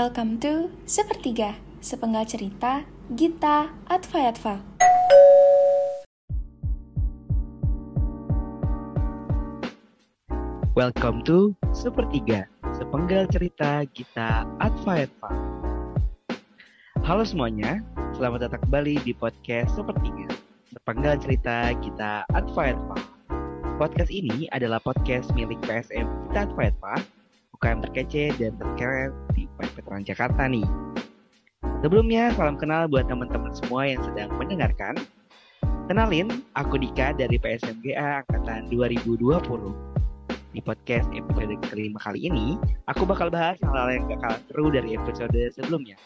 Welcome to Sepertiga, sepenggal cerita Gita Advayatva. Welcome to Sepertiga, sepenggal cerita Gita Advayatva. Halo semuanya, selamat datang kembali di podcast Sepertiga, sepenggal cerita Gita Advayatva. Podcast ini adalah podcast milik PSM Gita Advayatva, UKM terkece dan terkeren Veteran Jakarta nih. Sebelumnya, salam kenal buat teman-teman semua yang sedang mendengarkan. Kenalin, aku Dika dari PSMGA Angkatan 2020. Di podcast episode kelima kali ini, aku bakal bahas hal-hal yang gak kalah seru dari episode sebelumnya.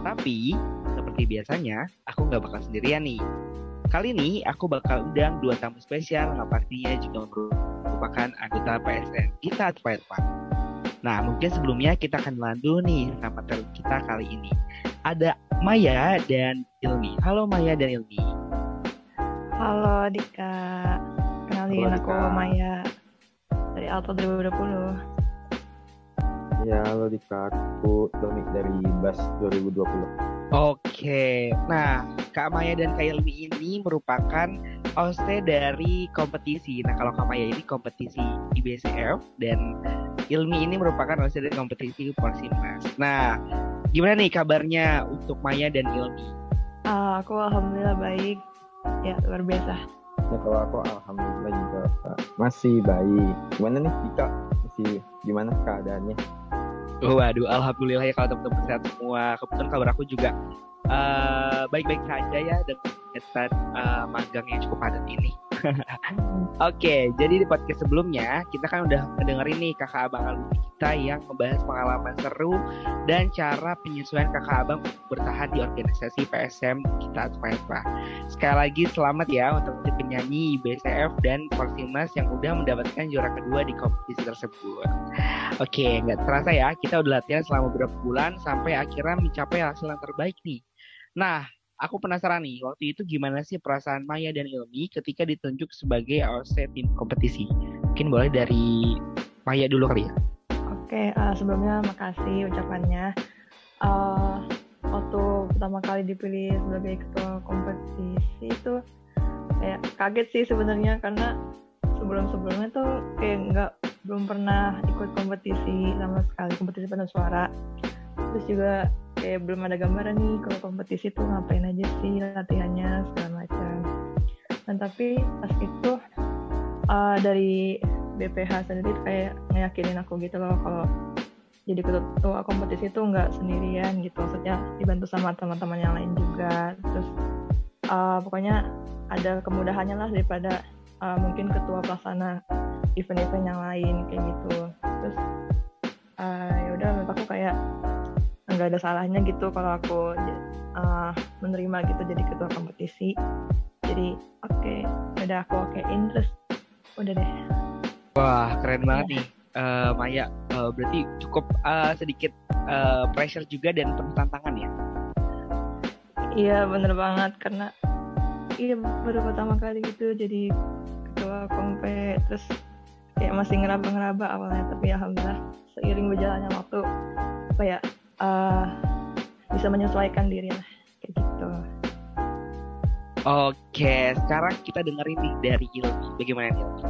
Tapi, seperti biasanya, aku gak bakal sendirian nih. Kali ini, aku bakal undang dua tamu spesial yang pastinya juga merupakan anggota PSN kita Atfirpa. Nah, mungkin sebelumnya kita akan landu nih sama tamu kita kali ini. Ada Maya dan Ilmi. Halo Maya dan Ilmi. Halo Dika, kenalin Halo, aku Dika. Maya dari Alto 2020. Ya, halo Dika, aku Domi dari BAS 2020. Oke, nah Kak Maya dan Kak Ilmi ini merupakan host dari kompetisi. Nah kalau Kak Maya ini kompetisi IBCF dan Ilmi ini merupakan host dari kompetisi Porsimas. Nah, gimana nih kabarnya untuk Maya dan Ilmi? Ah, aku alhamdulillah baik, ya luar biasa. Ya, kalau aku alhamdulillah juga masih baik. Gimana nih Dika? Masih gimana keadaannya? Oh, waduh, alhamdulillah ya kalau teman-teman sehat semua. Kebetulan kabar aku juga eh, baik-baik saja ya dengan kegiatan eh, magang yang cukup padat ini. Oke, jadi di podcast sebelumnya kita kan udah ngedengerin nih kakak abang alumni kita yang membahas pengalaman seru dan cara penyesuaian kakak abang bertahan di organisasi PSM kita Atfaifa. Sekali lagi selamat ya untuk penyanyi BCF dan Porsimas yang udah mendapatkan juara kedua di kompetisi tersebut. Oke, nggak terasa ya, kita udah latihan selama beberapa bulan sampai akhirnya mencapai hasil yang terbaik nih. Nah, aku penasaran nih, waktu itu gimana sih perasaan Maya dan Ilmi ketika ditunjuk sebagai AOC tim kompetisi? Mungkin boleh dari Maya dulu kali ya. Oke, ah, sebelumnya makasih ucapannya. Ah, waktu pertama kali dipilih sebagai ketua kompetisi itu kayak kaget sih sebenarnya karena sebelum-sebelumnya tuh kayak nggak belum pernah ikut kompetisi sama sekali kompetisi paduan suara. Terus juga kayak belum ada gambaran nih kalau kompetisi tuh ngapain aja sih latihannya segala macam. Dan tapi pas itu uh, dari BPH sendiri kayak ngeyakinin aku gitu loh kalau jadi ketua kompetisi itu nggak sendirian gitu. Maksudnya dibantu sama teman-teman yang lain juga. Terus uh, pokoknya ada kemudahannya lah daripada uh, mungkin ketua pelaksana event-event yang lain kayak gitu. Terus uh, ya udah menurut aku kayak nggak ada salahnya gitu kalau aku uh, menerima gitu jadi ketua kompetisi. Jadi oke udah aku okein terus udah deh. Wah, keren banget nih. Eh, Maya, Eh, berarti cukup eh, sedikit eh, pressure juga dan penuh tantangan ya. Iya bener banget. Karena iya baru pertama kali gitu jadi ketua kompe terus kayak masih ngeraba-ngeraba awalnya. Tapi alhamdulillah seiring berjalannya waktu apa ya eh, bisa menyesuaikan diri lah kayak gitu. Oke, sekarang kita dengerin nih dari Ilmi. Bagaimana Ilmi?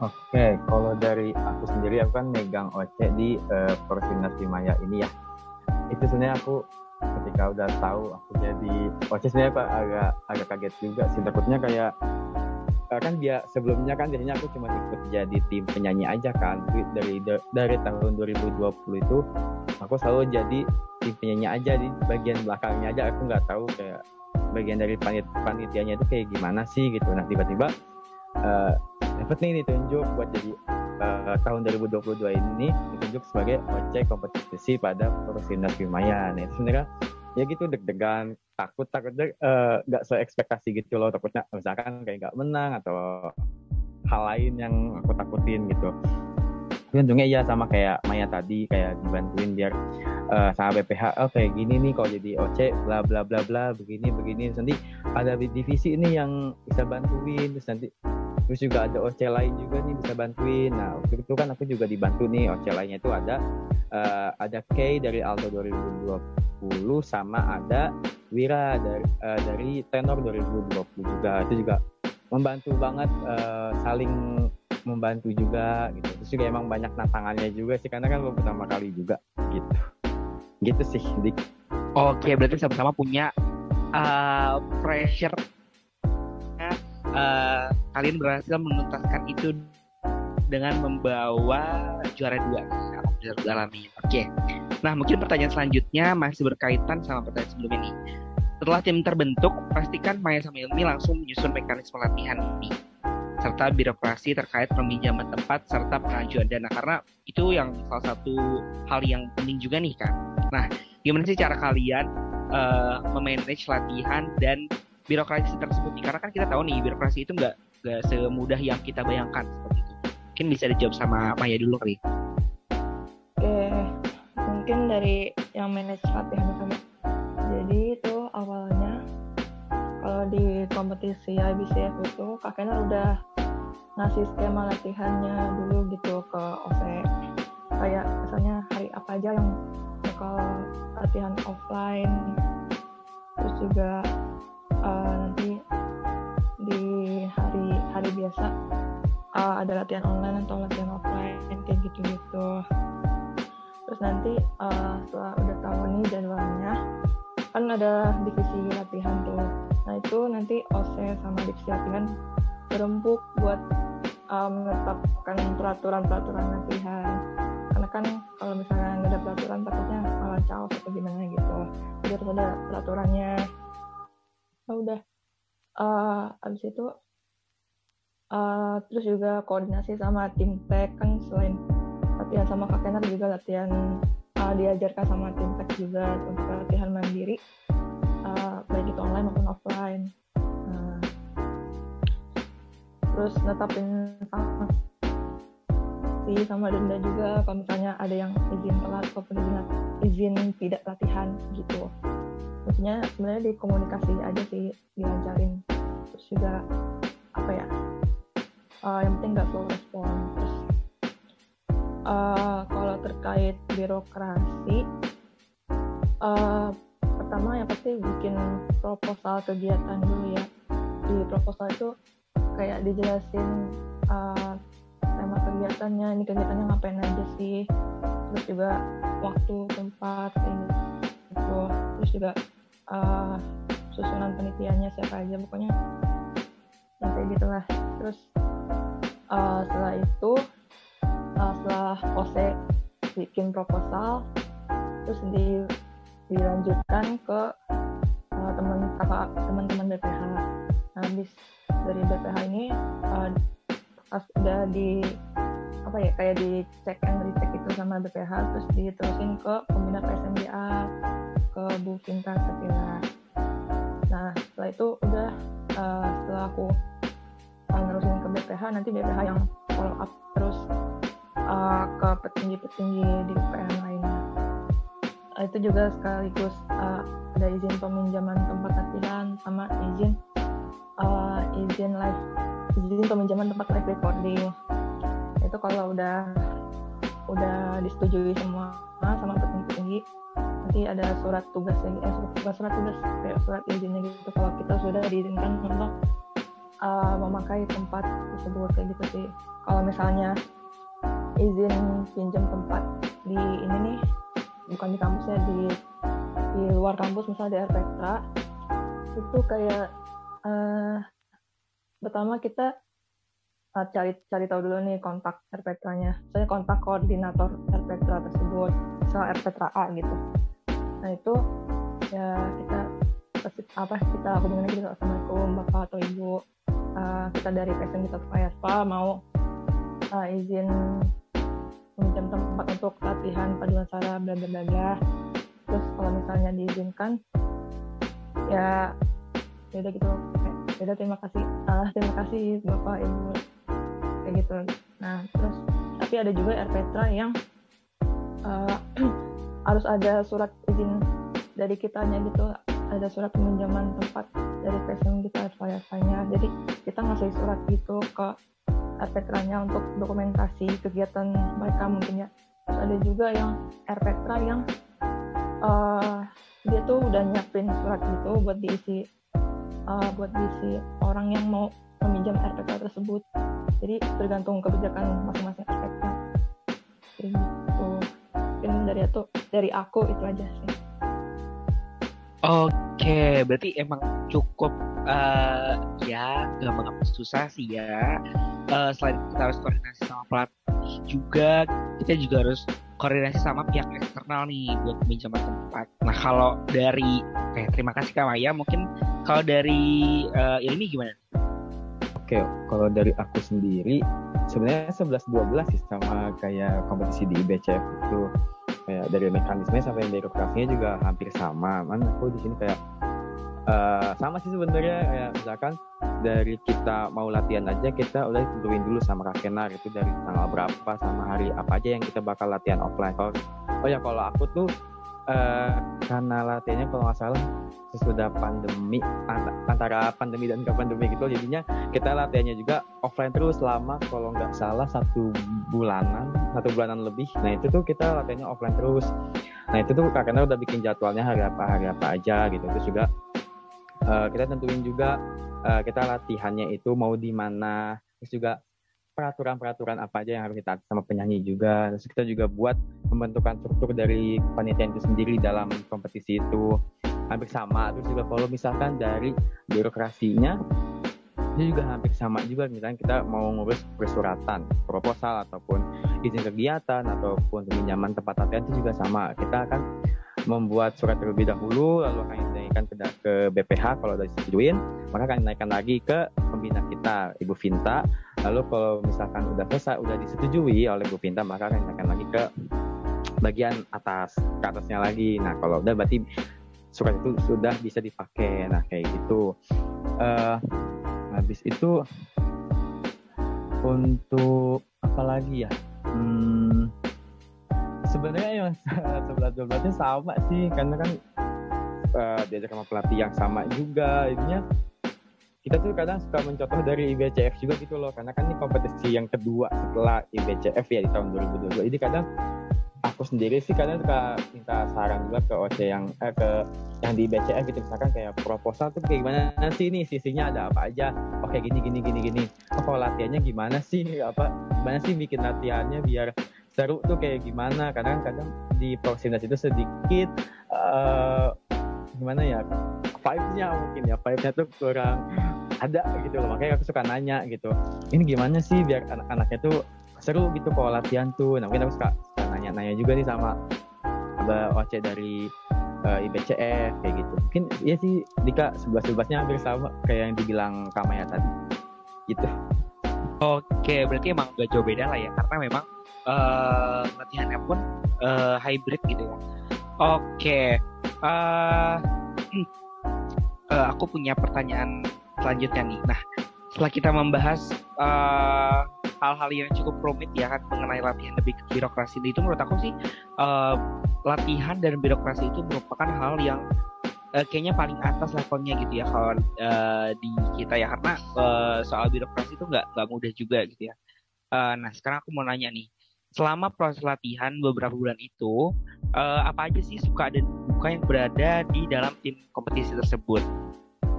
Oke, kalau dari aku sendiri aku kan megang OC di uh, Porsinas Maya ini ya. Itu sebenarnya aku ketika udah tahu aku jadi OC sebenarnya agak agak kaget juga sih takutnya kayak kan dia sebelumnya kan biasanya aku cuma ikut jadi tim penyanyi aja kan. Dari dari tahun 2020 itu aku selalu jadi tim penyanyi aja di bagian belakangnya aja. Aku nggak tahu kayak bagian dari panit panitianya itu kayak gimana sih gitu. Nah tiba-tiba dapat nih ditunjuk buat jadi eh, tahun 2022 ini ditunjuk sebagai OC kompetisi pada Porsinas Maya. Nah itu sebenarnya ya gitu deg-degan takut takut eh, nggak sesuai ekspektasi gitu loh takutnya misalkan kayak nggak menang atau hal lain yang aku takutin gitu. Untungnya iya sama kayak Maya tadi kayak dibantuin biar eh, sama BPH oh kayak gini nih kalau jadi OC bla bla bla bla begini begini. Terus nanti ada di divisi ini yang bisa bantuin terus nanti terus juga ada OC lain juga nih bisa bantuin. Nah waktu itu kan aku juga dibantu nih OC lainnya itu ada uh, ada K dari Alto 2020 sama ada Wira dari uh, dari Tenor 2020 juga. Itu juga membantu banget uh, saling membantu juga gitu. Terus juga emang banyak tantangannya juga sih karena kan pertama kali juga gitu. Gitu sih Dik. Oke, berarti sama-sama punya uh, pressure uh, kalian berhasil menuntaskan itu dengan membawa juara dua juara dua. Oke. Nah, mungkin pertanyaan selanjutnya masih berkaitan sama pertanyaan sebelum ini. Setelah tim terbentuk, pastikan Maya sama Ilmi langsung menyusun mekanisme latihan ini serta birokrasi terkait peminjaman tempat serta pengajuan dana karena itu yang salah satu hal yang penting juga nih kan. Nah, gimana sih cara kalian uh, memanage latihan dan birokrasi tersebut karena kan kita tahu nih birokrasi itu nggak nggak semudah yang kita bayangkan seperti itu. Mungkin bisa dijawab sama Maya dulu kali. Oke mungkin dari yang manage latihan kami jadi itu awalnya kalau di kompetisi IBCF itu kakeknya udah ngasih skema latihannya dulu gitu ke OC kayak misalnya hari apa aja yang bakal latihan offline terus juga uh, nanti di hari hari biasa uh, ada latihan online atau latihan offline kayak gitu gitu terus nanti uh, setelah udah tahu nih jadwalnya kan ada divisi latihan tuh. Nah itu nanti OC sama divisi latihan berempuk buat uh, menetapkan peraturan-peraturan latihan. Karena kan kalau misalnya nggak ada peraturan takutnya malah caos atau gimana gitu. Harus ada peraturannya udah. Uh, abis itu uh, terus juga koordinasi sama tim tech kan selain latihan sama kak Kenar juga latihan uh, diajarkan sama tim tech juga untuk latihan mandiri uh, baik itu online maupun offline. Uh, terus netapin sanksi sama denda juga kalau misalnya ada yang izin telat ataupun izin izin tidak latihan gitu maksudnya sebenarnya di komunikasi aja sih diajarin. Terus juga apa ya uh, yang penting nggak slow respon. Terus uh, kalau terkait birokrasi uh, pertama yang pasti bikin proposal kegiatan dulu ya. Di proposal itu kayak dijelasin uh, tema kegiatannya ini kegiatannya ngapain aja sih. Terus juga waktu tempat kayak gitu. Terus juga uh, susunan penelitiannya siapa aja pokoknya yang kayak gitulah. Terus uh, setelah itu uh, setelah OC bikin proposal terus di, dilanjutkan ke uh, teman kakak teman-teman BPH nah, habis dari BPH ini uh, pas udah di apa ya kayak di cek and recheck itu sama BPH terus diterusin ke pembina PSMDA ke Bu Vinta Sapila nah setelah itu udah uh, setelah aku uh, nerusin ke BPH nanti BPH yang follow up terus uh, ke petinggi-petinggi di UPM lainnya. Uh, itu juga sekaligus uh, ada izin peminjaman tempat latihan sama izin uh, izin live izin peminjaman tempat live recording itu kalau udah udah disetujui semua sama petinggi-petinggi nanti ada surat tugas lagi eh surat surat tugas kayak surat izinnya gitu. Kalau kita sudah diizinkan untuk uh, memakai tempat tersebut kayak gitu sih. Kalau misalnya izin pinjam tempat di ini nih bukan di kampusnya di di luar kampus misalnya di RPK itu kayak uh, pertama kita uh, cari cari tahu dulu nih kontak RPK-nya saya kontak koordinator RPK tersebut misal RPK A gitu. Nah itu ya kita apa kita hubungan gitu assalamualaikum bapak atau ibu. Uh, kita dari PSM kita Pak mau uh, izin meminjam tempat untuk latihan paduan suara bla bla bla. Terus kalau misalnya diizinkan ya ya udah gitu. Ya udah terima kasih. Uh, terima kasih bapak ibu kayak gitu. Nah terus tapi ada juga RPTRA yang uh, harus ada surat izin dari kitanya gitu. Ada surat peminjaman tempat dari passion kita advisor-nya jadi kita ngasih surat gitu ke RPTRA-nya untuk dokumentasi kegiatan mereka mungkin ya. Terus ada juga yang RPTRA yang uh, dia tuh udah nyiapin surat gitu buat diisi uh, buat diisi orang yang mau meminjam RPTRA tersebut jadi tergantung kebijakan masing-masing jadi gitu mungkin dari itu dari aku itu aja sih Oke, berarti emang cukup uh, ya gampang susah sih ya. Uh, selain kita harus koordinasi sama pelatih juga, kita juga harus koordinasi sama pihak eksternal nih buat pinjaman tempat. Nah kalau dari, eh, terima kasih Kak Maya. Mungkin kalau dari uh, Ilmi gimana? Oke, kalau dari aku sendiri sebenarnya 11-12 sih sama kayak kompetisi di IBCF itu kayak dari mekanisme sampai birokrasinya juga hampir sama. Man aku di sini kayak uh, sama sih sebenarnya kayak misalkan dari kita mau latihan aja kita udah tentuin dulu sama Rakenar itu dari tanggal berapa sama hari apa aja yang kita bakal latihan offline. Oh ya kalau aku tuh uh, karena latihannya kalau nggak salah sesudah pandemi antara pandemi dan ke pandemi gitu jadinya kita latihannya juga offline terus selama kalau nggak salah satu bulanan satu bulanan lebih. Nah itu tuh kita latihannya offline terus. Nah itu tuh karena udah bikin jadwalnya hari apa hari apa aja gitu. Terus juga uh, kita tentuin juga uh, kita latihannya itu mau di mana. Terus juga peraturan-peraturan apa aja yang harus kita sama penyanyi juga. Terus kita juga buat pembentukan struktur dari panitia itu sendiri dalam kompetisi itu. Hampir sama. Terus juga kalau misalkan dari birokrasinya itu juga hampir sama juga. Misalnya kita mau ngurus persuratan proposal ataupun izin kegiatan ataupun peminjaman tempat latihan itu juga sama. Kita akan membuat surat terlebih dahulu lalu akan dinaikkan ke, ke BPH kalau sudah disetujuin maka akan dinaikkan lagi ke pembina kita Ibu Vinta lalu kalau misalkan udah selesai udah disetujui oleh Ibu Vinta maka akan lagi ke bagian atas ke atasnya lagi. Nah kalau udah berarti surat itu sudah bisa dipakai. Nah kayak gitu. Uh, habis itu untuk apa lagi ya? Hmm, sebenarnya yang sebelah dua belasnya sama sih karena kan uh, diajak sama pelatih yang sama juga. Intinya kita tuh kadang suka mencontoh dari IBCF juga gitu loh karena kan ini kompetisi yang kedua setelah IBCF ya di tahun 2022 jadi kadang aku sendiri sih kadang suka minta saran juga ke OC yang eh, ke yang di BCF gitu. Misalkan kayak proposal tuh kayak gimana sih ini sisinya ada apa aja? Oke oh, gini gini gini gini. Oh kalau latihannya gimana sih? Apa gimana sih bikin latihannya biar seru tuh kayak gimana? Kadang-kadang di proximity itu sedikit uh, gimana ya vibe-nya mungkin ya. Vibe-nya tuh kurang ada gitu loh. Makanya aku suka nanya gitu. Ini gimana sih biar anak-anaknya tuh seru gitu kalau latihan tuh. Nah mungkin aku suka nanya-nanya juga nih sama Abah Oce dari uh, eh, IBCF kayak gitu. Mungkin ya sih Dika sebelas sebelasnya hampir sama kayak yang dibilang Kamaya tadi. Gitu. Oke berarti emang gak jauh beda lah ya. Karena memang uh, latihannya pun uh, hybrid gitu ya. Oke uh, uh, aku punya pertanyaan selanjutnya nih. Nah setelah kita membahas uh, hal-hal yang cukup rumit ya kan mengenai latihan lebih ke birokrasi itu menurut aku sih uh, latihan dan birokrasi itu merupakan hal yang uh, kayaknya paling atas levelnya gitu ya kalau uh, di kita ya. Karena uh, soal birokrasi itu nggak nggak mudah juga gitu ya. Uh, nah sekarang aku mau nanya nih selama proses latihan beberapa bulan itu uh, apa aja sih suka dan duka yang berada di dalam tim kompetisi tersebut?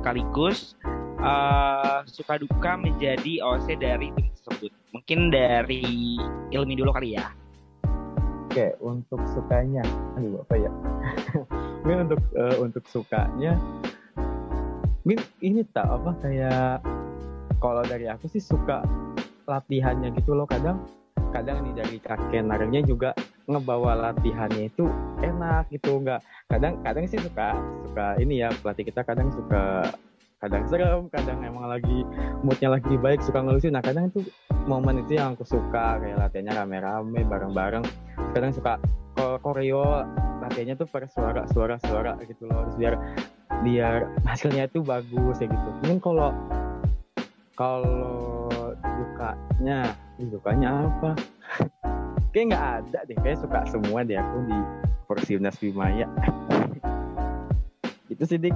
Sekaligus uh, suka duka menjadi OC dari tim tersebut Mungkin dari Ilmi dulu kali ya. Oke, untuk sukanya, aduh apa ya? mungkin untuk uh, untuk sukanya, mungkin ini tak apa kayak kalau dari aku sih suka latihannya gitu loh kadang kadang nih dari kakek narenya juga ngebawa latihannya itu enak gitu nggak kadang kadang sih suka suka ini ya pelatih kita kadang suka kadang serem kadang emang lagi moodnya lagi baik suka ngelucu. Nah kadang itu momen itu yang aku suka kayak latihannya rame-rame bareng-bareng. Kadang suka koreo latihannya tuh per suara suara suara gitu loh. Harus biar biar hasilnya itu bagus ya gitu. Mungkin kalau kalau dukanya dukanya apa? Kayak nggak ada deh kayak suka semua deh aku di Porsiunas Bimaya. Itu sih dik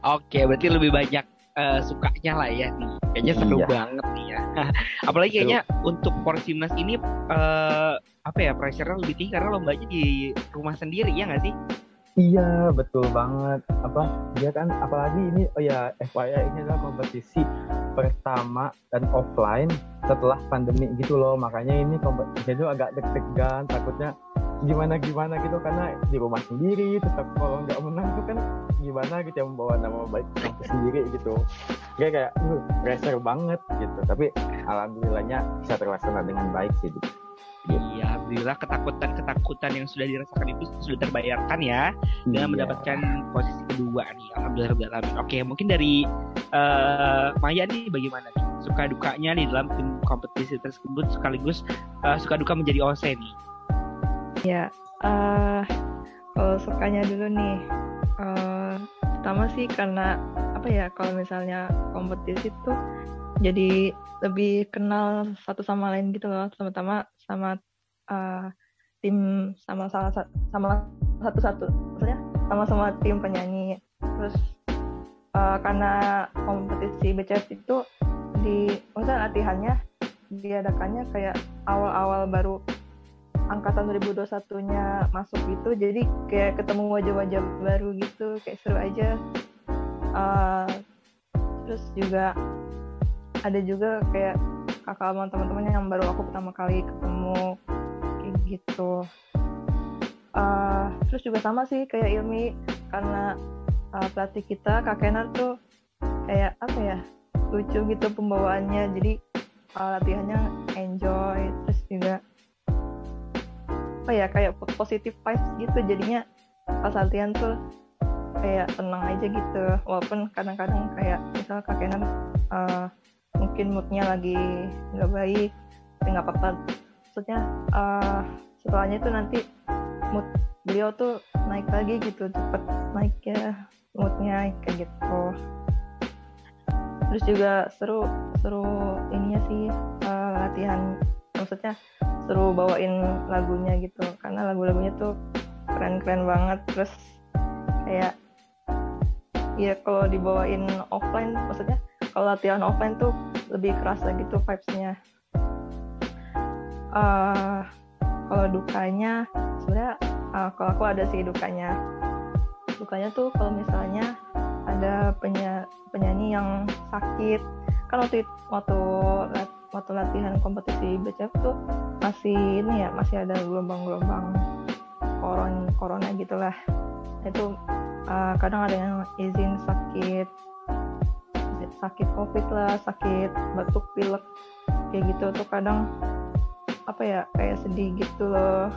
Oke, berarti lebih banyak uh, sukanya lah ya nih. Kayaknya seru Iya. banget nih ya. Apalagi kayaknya untuk Porsimnas ini uh, apa ya pressure-nya lebih tinggi karena lombanya di rumah sendiri ya nggak sih? Iya, betul banget. Apa dia kan apalagi ini oh ya FYI ini adalah kompetisi pertama dan offline setelah pandemi gitu loh. Makanya ini kompetisi itu agak deg-degan, takutnya gimana gimana gitu karena di rumah sendiri aku kalau nggak menang tuh kan gimana gitu yang membawa nama baik kampus sendiri gitu kayak kayak uh, pressure banget gitu tapi alhamdulillahnya bisa terlaksana dengan baik sih gitu. Iya, alhamdulillah ketakutan-ketakutan yang sudah dirasakan itu sudah terbayarkan ya dengan Iya. mendapatkan posisi kedua nih. Alhamdulillah alamin. Oke, mungkin dari uh, Maya nih bagaimana nih? Suka dukanya di dalam tim kompetisi tersebut sekaligus uh, suka duka menjadi OC nih. Ya, eh kalau sukanya dulu nih, eh pertama sih karena apa ya kalau misalnya kompetisi tuh jadi lebih kenal satu sama lain gitu loh, terutama sama eh, tim sama salah sa- sama satu-satu, maksudnya sama-sama tim penyanyi. Terus eh, karena kompetisi BCF itu di, maksudnya latihannya diadakannya kayak awal-awal baru angkatan 2021-nya masuk gitu jadi kayak ketemu wajah-wajah baru gitu kayak seru aja. Uh, terus juga ada juga kayak kakak sama teman-teman yang baru aku pertama kali ketemu kayak gitu. Uh, terus juga sama sih kayak Ilmi karena uh, pelatih kita Kak Kenar tuh kayak apa ya lucu gitu pembawaannya. Jadi uh, latihannya enjoy terus juga apa ya kayak po- positive vibes gitu. Jadinya pas latihan tuh kayak tenang aja gitu. Walaupun kadang-kadang kayak misal kakenan uh, mungkin moodnya lagi nggak baik tapi nggak apa-apa. Maksudnya uh, setelahnya itu nanti mood beliau tuh naik lagi gitu cepet naik ya moodnya kayak gitu. Terus juga seru seru ininya sih uh, latihan maksudnya seru bawain lagunya gitu karena lagu-lagunya tuh keren-keren banget. Terus kayak ya kalau dibawain offline maksudnya kalau latihan offline tuh lebih kerasa gitu vibes-nya. Eh, kalau dukanya sebenarnya eh, kalau aku ada sih dukanya. Dukanya tuh kalau misalnya ada penya- penyanyi yang sakit. Kan waktu it- waktu waktu latihan kompetisi BCF tuh masih ini ya masih ada gelombang-gelombang koron corona gitulah. Itu uh, kadang ada yang izin sakit sakit covid lah sakit batuk pilek kayak gitu tuh kadang apa ya kayak sedih gitu loh.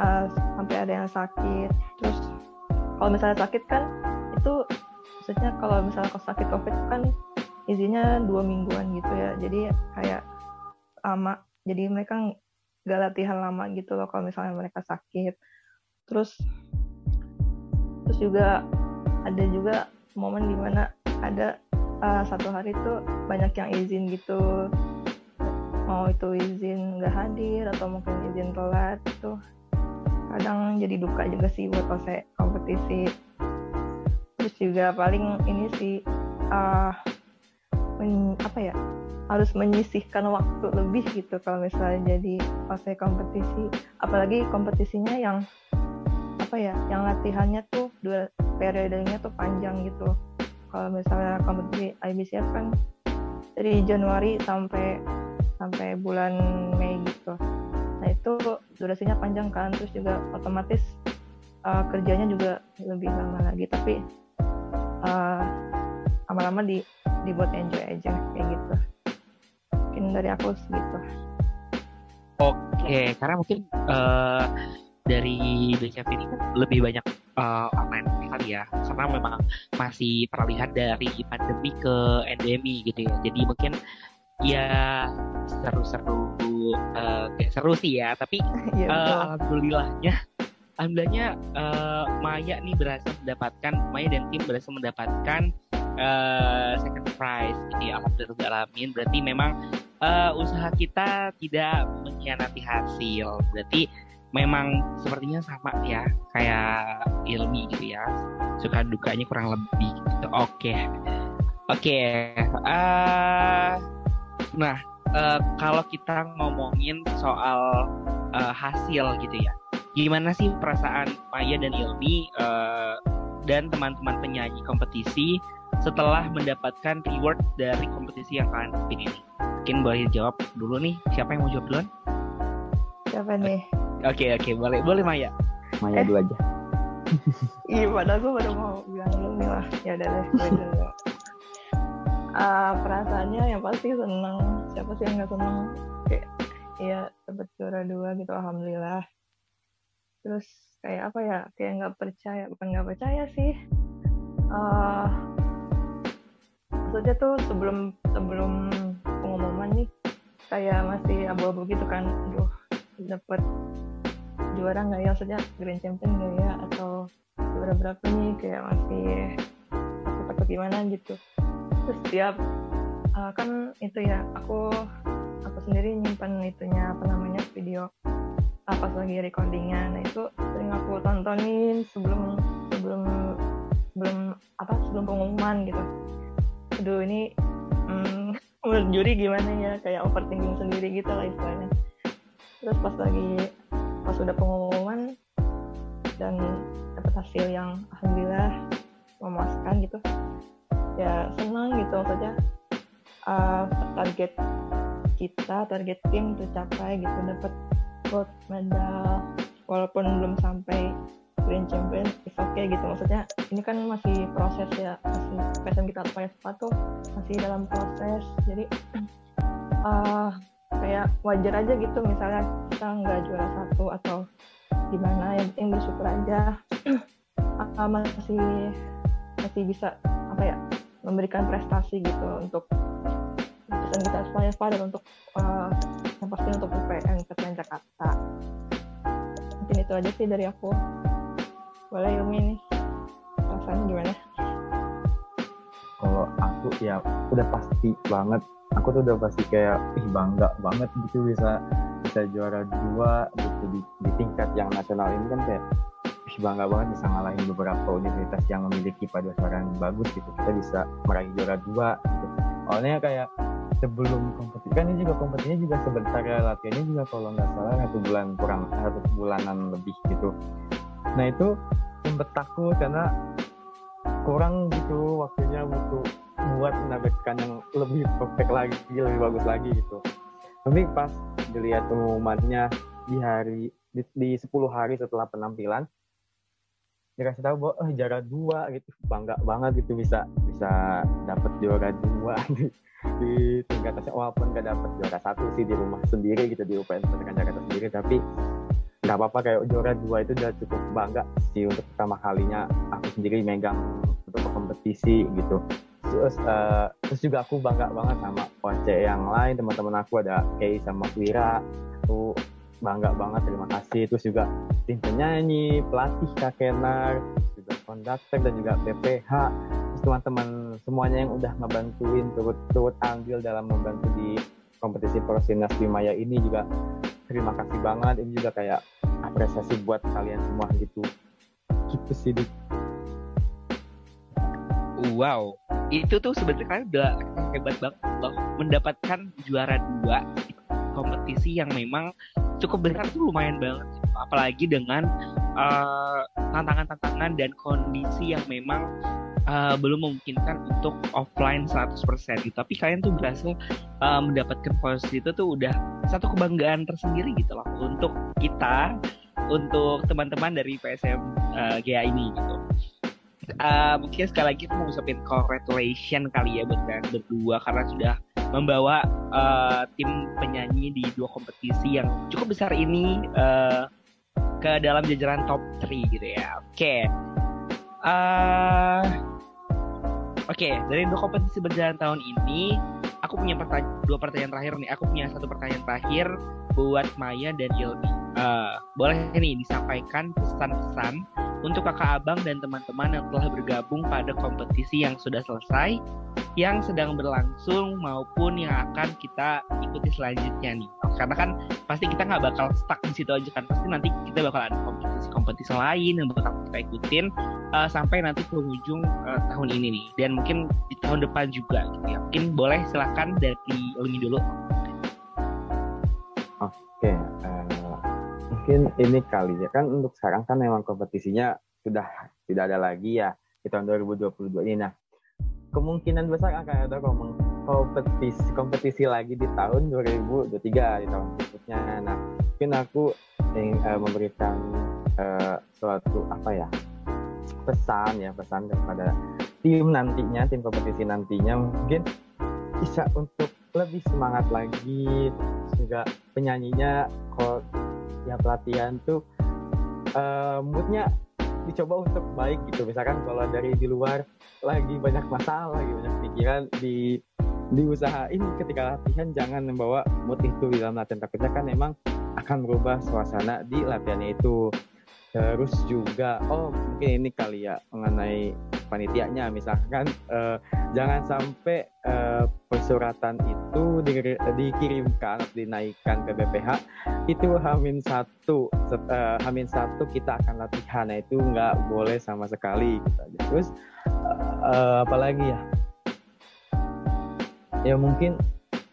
Uh, sampai ada yang sakit. Terus kalau misalnya sakit kan itu maksudnya kalau misalnya kalau sakit covid kan izinnya dua mingguan gitu ya. Jadi kayak lama. Jadi mereka nggak latihan lama gitu loh kalau misalnya mereka sakit. Terus terus juga ada juga momen di mana ada uh, satu hari tuh banyak yang izin gitu. Mau itu izin nggak hadir atau mungkin izin telat itu kadang jadi duka juga sih buat selesai kompetisi. Terus juga paling ini sih uh, men- apa ya harus menyisihkan waktu lebih gitu kalau misalnya jadi selesai kompetisi. Apalagi kompetisinya yang apa ya yang latihannya tuh dua periodenya tuh panjang gitu. Kalau misalnya kompetisi IBCF kan dari Januari sampai sampai bulan Mei gitu. Nah itu durasinya panjang kan terus juga otomatis uh, kerjanya juga lebih lama lagi. Tapi uh, lama-lama di dibuat enjoy aja kayak gitu mungkin dari aku segitu Oke, karena mungkin eh, dari BCF ini kan lebih banyak eh, online kali ya, karena memang masih terlihat dari pandemi ke endemi gitu ya. Jadi mungkin ya seru-seru, eh, kayak seru sih ya. Tapi eh, betul. alhamdulillahnya, alhamdulillahnya eh, Maya nih berhasil mendapatkan, Maya dan tim berhasil mendapatkan eh, second prize. Jadi alhamdulillah Berarti memang eh, usaha kita tidak mengkhianati hasil. Berarti memang sepertinya sama ya kayak Ilmi gitu ya suka dukanya kurang lebih gitu oke oke uh, nah uh, kalau kita ngomongin soal uh, hasil gitu ya gimana sih perasaan Maya dan Ilmi uh, dan teman-teman penyanyi kompetisi setelah mendapatkan reward dari kompetisi yang kalian pilih ini? Mungkin boleh jawab dulu nih, siapa yang mau jawab duluan? Siapa nih? Oke oke boleh boleh Maya. Maya Eh. dulu aja. Iya, padahal gue baru mau bilang dulu nih lah. Ya udah deh, gue dulu. Ah, perasaannya yang pasti seneng. Siapa sih yang nggak seneng? Kayak, iya dapet juara dua gitu, alhamdulillah. Terus kayak apa ya? Kayak nggak percaya, bukan nggak percaya sih. Ah, maksudnya tuh sebelum sebelum pengumuman nih, kayak masih abu-abu gitu kan. Aduh, dapet juara nggak ya? Maksudnya grand champion nggak ya? Atau juara berapa nih kayak masih takut takut gimana gitu terus setiap uh, kan itu ya aku aku sendiri nyimpan itunya apa namanya video uh, lagi recordingnya nah itu sering aku tontonin sebelum sebelum sebelum apa sebelum pengumuman gitu aduh ini hmm, menurut juri gimana ya? Kayak overthinking sendiri gitu lah istilahnya. Terus pas lagi pas udah pengumuman dan dapat hasil yang alhamdulillah memuaskan gitu ya senang gitu maksudnya. Uh, target kita target tim tercapai gitu dapat gold medal. Walaupun belum sampai grand champion is okay gitu. Maksudnya ini kan masih proses ya masih PSM kita PSPA tuh masih dalam proses. Jadi uh, kayak wajar aja gitu misalnya kita nggak juara satu atau gimana yang penting bersyukur aja. Uh, masih masih bisa apa ya memberikan prestasi gitu untuk dan kita supaya dan untuk uh, yang pasti untuk UPN Ketua Jakarta. Mungkin itu aja sih dari aku boleh Ilmi nih perasaan gimana Kalau aku ya udah pasti banget. Aku tuh udah pasti kayak ih bangga banget gitu bisa bisa juara dua gitu di, di tingkat yang nasional ini kan kayak ih bangga banget bisa ngalahin beberapa universitas yang memiliki paduan bagus gitu. Kita bisa meraih juara dua gitu. Awalnya kayak sebelum kompetisi kan ini juga kompetisinya juga sebentar ya latihannya juga kalau nggak salah satu bulan kurang satu bulanan lebih gitu nah itu sempet takut karena kurang gitu waktunya untuk buat menampilkan yang lebih perfect lagi lebih bagus lagi gitu. Tapi pas dilihat pengumumannya di hari di, di 10 hari setelah penampilan dikasih tahu bahwa eh, juara dua gitu. Bangga banget gitu bisa bisa dapat juara dua di, di tingkat walaupun gak dapat juara satu sih di rumah sendiri gitu di UPN Jakarta sendiri tapi nggak apa-apa kayak juara dua itu udah cukup bangga sih untuk pertama kalinya aku sendiri megang untuk kompetisi gitu. Terus eh, terus juga aku bangga banget sama OC yang lain teman-teman aku ada Kay sama Wira. Aku bangga banget terima kasih. Terus juga tim penyanyi pelatih Kak Kenar juga konduktor dan juga BPH terus teman-teman semuanya yang udah ngebantuin turut turut andil dalam membantu di kompetisi Prosinas Maya ini juga terima kasih banget. Ini juga kayak apresiasi buat kalian semua gitu gitu sih Dik. Wow, itu tuh sebenarnya udah hebat banget loh mendapatkan juara dua kompetisi yang memang cukup besar tuh lumayan banget gitu. apalagi dengan eh, tantangan-tantangan dan kondisi yang memang eh, belum memungkinkan untuk offline 100% gitu tapi kalian tuh berhasil eh, mendapatkan posisi itu tuh udah satu kebanggaan tersendiri gitu loh untuk kita untuk teman-teman dari PSM eh, GA ini gitu Uh, mungkin sekali lagi aku mau ngucapin congratulation kali ya buat kalian berdua karena sudah membawa uh, tim penyanyi di dua kompetisi yang cukup besar ini uh, ke dalam jajaran top 3 gitu ya. Oke. Uh, Oke, dari dua kompetisi berjalan tahun ini, aku punya pertanya- dua pertanyaan terakhir nih. Aku punya satu pertanyaan terakhir buat Maya dan Ilmi. Uh, boleh nih disampaikan pesan-pesan untuk kakak abang dan teman-teman yang telah bergabung pada kompetisi yang sudah selesai, yang sedang berlangsung maupun yang akan kita ikuti selanjutnya nih. Karena kan pasti kita nggak bakal stuck di situ aja kan. Pasti nanti kita bakal ada kompetisi-kompetisi lain yang bakal kita ikutin uh, sampai nanti ke ujung uh, tahun ini nih. Dan mungkin di tahun depan juga gitu ya. Mungkin boleh silakan dari Umi dulu. Oke uh, mungkin ini kali ya. Kan untuk sekarang kan memang kompetisinya sudah tidak ada lagi ya di tahun 2022 ini. Nah kemungkinan besar akan ada kompetisi kompetisi lagi di tahun 2023 di tahun berikutnya. Nah, mungkin aku ingin uh, memberikan uh, suatu apa ya pesan ya pesan kepada tim nantinya tim kompetisi nantinya mungkin bisa untuk lebih semangat lagi juga penyanyinya kalau ya pelatihan tuh uh, moodnya dicoba untuk baik gitu misalkan kalau dari di luar lagi banyak masalah lagi banyak pikiran di diusahain ketika latihan jangan membawa mood itu di dalam latihan takutnya kan memang akan merubah suasana di latihannya itu. Terus juga oh mungkin ini kali ya mengenai panitianya. Misalkan uh, jangan sampai uh, persuratan itu di, dikirimkan dinaikkan ke BPH itu hamin satu set, uh, hamin satu kita akan latihan. Nah itu nggak boleh sama sekali gitu terus uh, uh, apalagi ya ya mungkin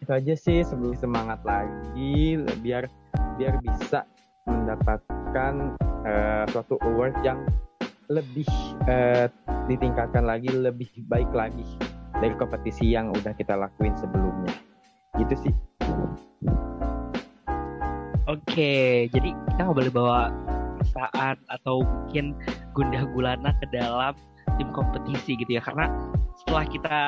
itu aja sih sebelum semangat lagi biar biar bisa mendapatkan uh, suatu award yang lebih uh, ditingkatkan lagi lebih baik lagi dari kompetisi yang udah kita lakuin sebelumnya. Gitu sih. Oke jadi kita nggak boleh bawa perasaan atau mungkin gundah gulana ke dalam tim kompetisi gitu ya. Karena setelah kita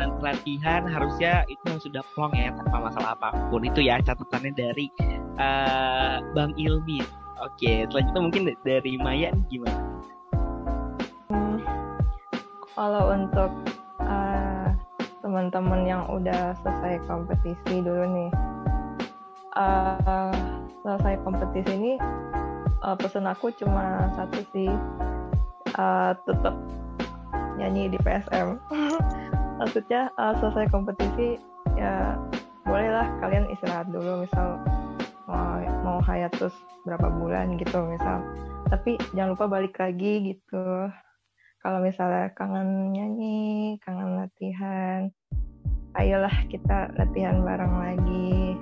nanti latihan harusnya itu sudah plong ya tanpa masalah apa pun. Itu ya catatannya dari uh, Bang Ilmi. Oke selanjutnya mungkin dari Maya nih gimana? Kalau untuk uh, teman-teman yang udah selesai kompetisi dulu nih. Uh, selesai kompetisi ini uh, pesan aku cuma satu sih. Uh, tetap nyanyi di PSM maksudnya uh, selesai kompetisi ya bolehlah kalian istirahat dulu misal mau mau hiatus berapa bulan gitu misal tapi jangan lupa balik lagi gitu kalau misalnya kangen nyanyi, kangen latihan, ayolah kita latihan bareng lagi.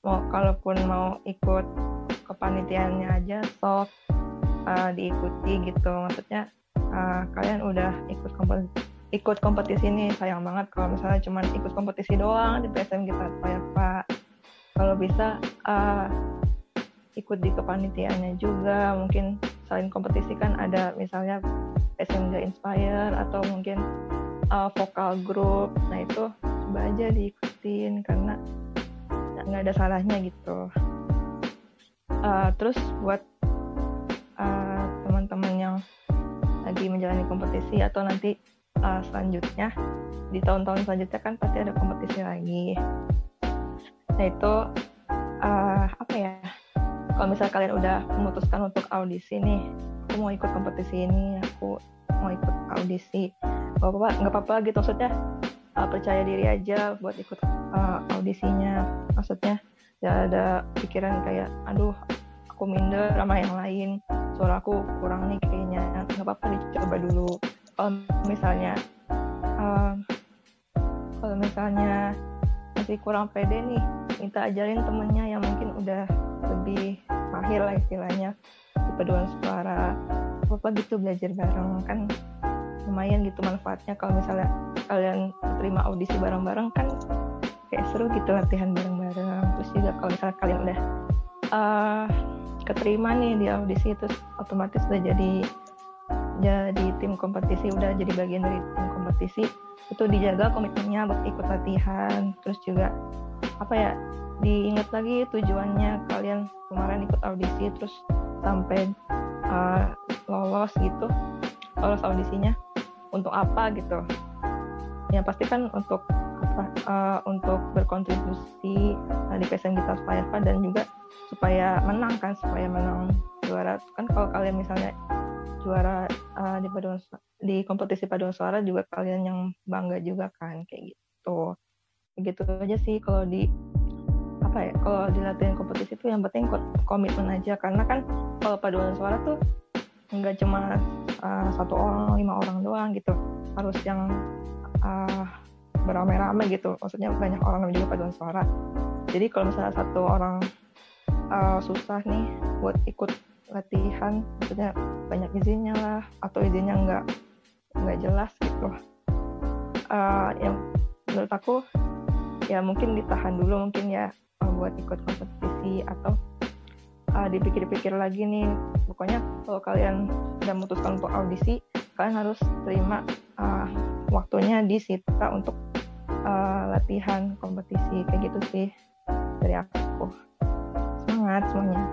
Mau kalaupun mau ikut kepanitiaannya aja, sok uh, diikuti gitu. Maksudnya uh, kalian udah ikut kompetisi, ikut kompetisi ini sayang banget kalau misalnya cuma ikut kompetisi doang di PSM kita kayak Pak. Kalau bisa uh, ikut di kepanitiaannya juga, mungkin selain kompetisi kan ada misalnya SMG Inspire atau mungkin uh, vokal grup nah itu coba aja diikutin karena nggak ada salahnya gitu. Uh, terus buat uh, lagi menjalani kompetisi atau nanti uh, selanjutnya. Di tahun-tahun selanjutnya kan pasti ada kompetisi lagi. Nah itu uh, apa ya? Kalau misalnya kalian udah memutuskan untuk audisi nih aku mau ikut kompetisi ini aku mau ikut audisi. Nggak apa-apa nggak apa-apa gitu maksudnya uh, percaya diri aja buat ikut uh, audisinya. Maksudnya ya ada pikiran kayak aduh aku minder sama yang lain. Suara aku kurang nih kayaknya. Nggak apa-apa dicoba dulu. Kalau misalnya uh, kalau misalnya masih kurang pede nih minta ajarin temennya yang mungkin udah lebih mahir lah istilahnya. Di paduan suara. Apa gitu belajar bareng. Kan lumayan gitu manfaatnya. Kalau misalnya kalian terima audisi bareng-bareng kan kayak seru gitu latihan bareng-bareng. Terus juga kalau misalnya kalian udah uh, keterima nih di audisi terus otomatis udah jadi jadi tim kompetisi udah jadi bagian dari tim kompetisi. Itu dijaga komitmennya buat ikut latihan. Terus juga apa ya diingat lagi tujuannya kalian kemarin ikut audisi terus sampai uh, lolos gitu lolos audisinya untuk apa gitu. Yang pasti kan untuk apa uh, untuk berkontribusi uh, di PSM supaya apa dan juga supaya menang kan supaya menang juara. Kan kalau kalian misalnya juara uh, di paduan di kompetisi paduan suara juga kalian yang bangga juga kan kayak gitu. Gitu aja sih kalau di apa ya kalau dilatih kompetisi itu yang penting komitmen aja. Karena kan kalau paduan suara tuh nggak cuma uh, satu orang lima orang doang gitu. Harus yang uh, beramai-ramai gitu. Maksudnya banyak orang juga paduan suara. Jadi kalau misalnya satu orang uh, susah nih buat ikut latihan. Maksudnya banyak izinnya lah atau izinnya nggak nggak jelas gitu. Uh, yang menurut aku ya mungkin ditahan dulu mungkin ya uh, buat ikut kompetisi atau uh, dipikir-pikir lagi nih. Pokoknya kalau kalian udah memutuskan untuk audisi kalian harus terima uh, waktunya di Sita untuk uh, latihan kompetisi. Kayak gitu sih dari aku semangat semuanya.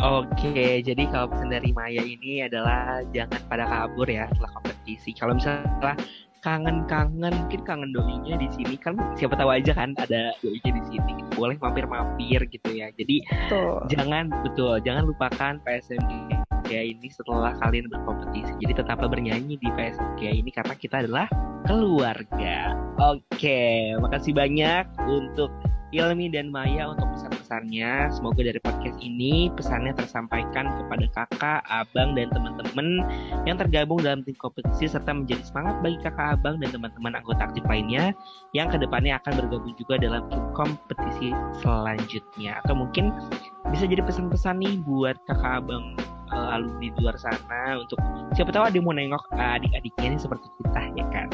Oke, jadi kalau pesan dari Maya ini adalah jangan pada kabur ya setelah kompetisi. Kalau misalnya kangen-kangen mungkin kangen dolinya di sini. Kan siapa tahu aja kan ada dolinya di sini. Boleh mampir-mampir gitu ya. Jadi betul. jangan betul jangan lupakan PSMG ini setelah kalian berkompetisi. Jadi tetaplah bernyanyi di PSMG ini karena kita adalah keluarga. Oke makasih banyak untuk Ilmi dan Maya untuk pesan-pesannya. Semoga dari podcast ini pesannya tersampaikan kepada kakak, abang, dan teman-teman yang tergabung dalam tim kompetisi serta menjadi semangat bagi kakak, abang, dan teman-teman anggota aktif lainnya yang ke depannya akan bergabung juga dalam tim kompetisi selanjutnya. Atau mungkin bisa jadi pesan-pesan nih buat kakak, abang, uh, alumni di luar sana untuk siapa tahu ada yang mau nengok uh, adik-adiknya ini seperti kita ya kan.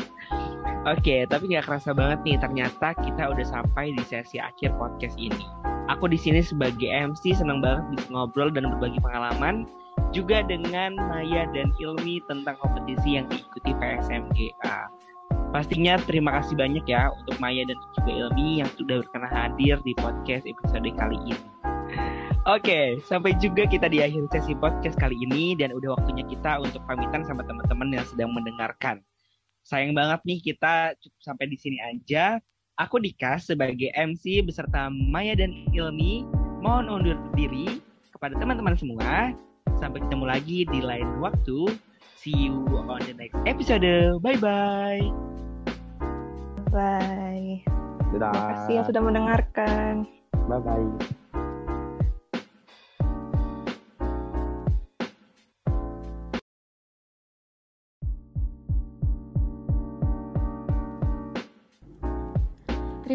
Oke, tapi nggak kerasa banget nih ternyata kita udah sampai di sesi akhir podcast ini. Aku di sini sebagai MC senang banget bisa ngobrol dan berbagi pengalaman juga dengan Maya dan Ilmi tentang kompetisi yang diikuti PSMGA. Pastinya terima kasih banyak ya untuk Maya dan juga Ilmi yang sudah berkenan hadir di podcast episode kali ini. Oke, sampai juga kita di akhir sesi podcast kali ini dan udah waktunya kita untuk pamitan sama teman-teman yang sedang mendengarkan sayang banget nih kita cukup sampai di sini aja. Aku Dika sebagai MC beserta Maya dan Ilmi mohon undur diri kepada teman-teman semua. Sampai ketemu lagi di lain waktu. See you on the next episode. Bye-bye. Bye. Dadah. Terima kasih yang sudah mendengarkan. Bye-bye.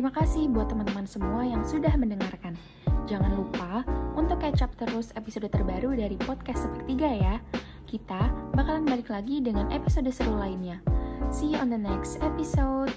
Terima kasih buat teman-teman semua yang sudah mendengarkan. Jangan lupa untuk catch up terus episode terbaru dari podcast Sepertiga ya. Kita bakalan balik lagi dengan episode seru lainnya. See you on the next episode.